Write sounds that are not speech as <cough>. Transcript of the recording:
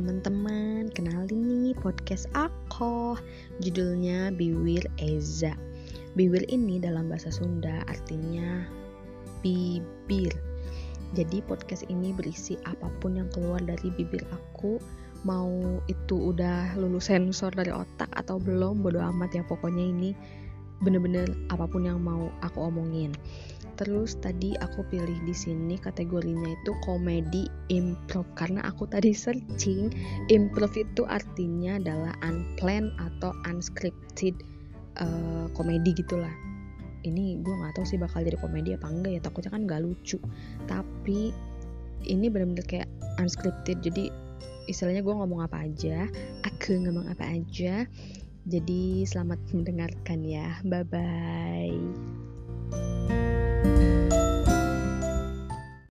teman-teman, kenalin nih podcast aku. Judulnya Biwir Eza. Biwir ini dalam bahasa Sunda artinya bibir. Jadi podcast ini berisi apa pun yang keluar dari bibir aku, mau itu udah lulus sensor dari otak atau belum, bodo amat ya pokoknya ini bener-bener apa pun yang mau aku omongin. Terus tadi aku pilih di sini kategorinya itu komedi improv karena aku tadi <laughs> searching improv itu artinya adalah unplanned atau unscripted uh, komedi gitulah. Ini gue nggak tahu sih bakal jadi komedi apa enggak ya takutnya kan nggak lucu. Tapi ini bener-bener kayak unscripted jadi istilahnya gue ngomong apa aja, aku ngomong apa aja. Jadi selamat mendengarkan ya. Bye bye.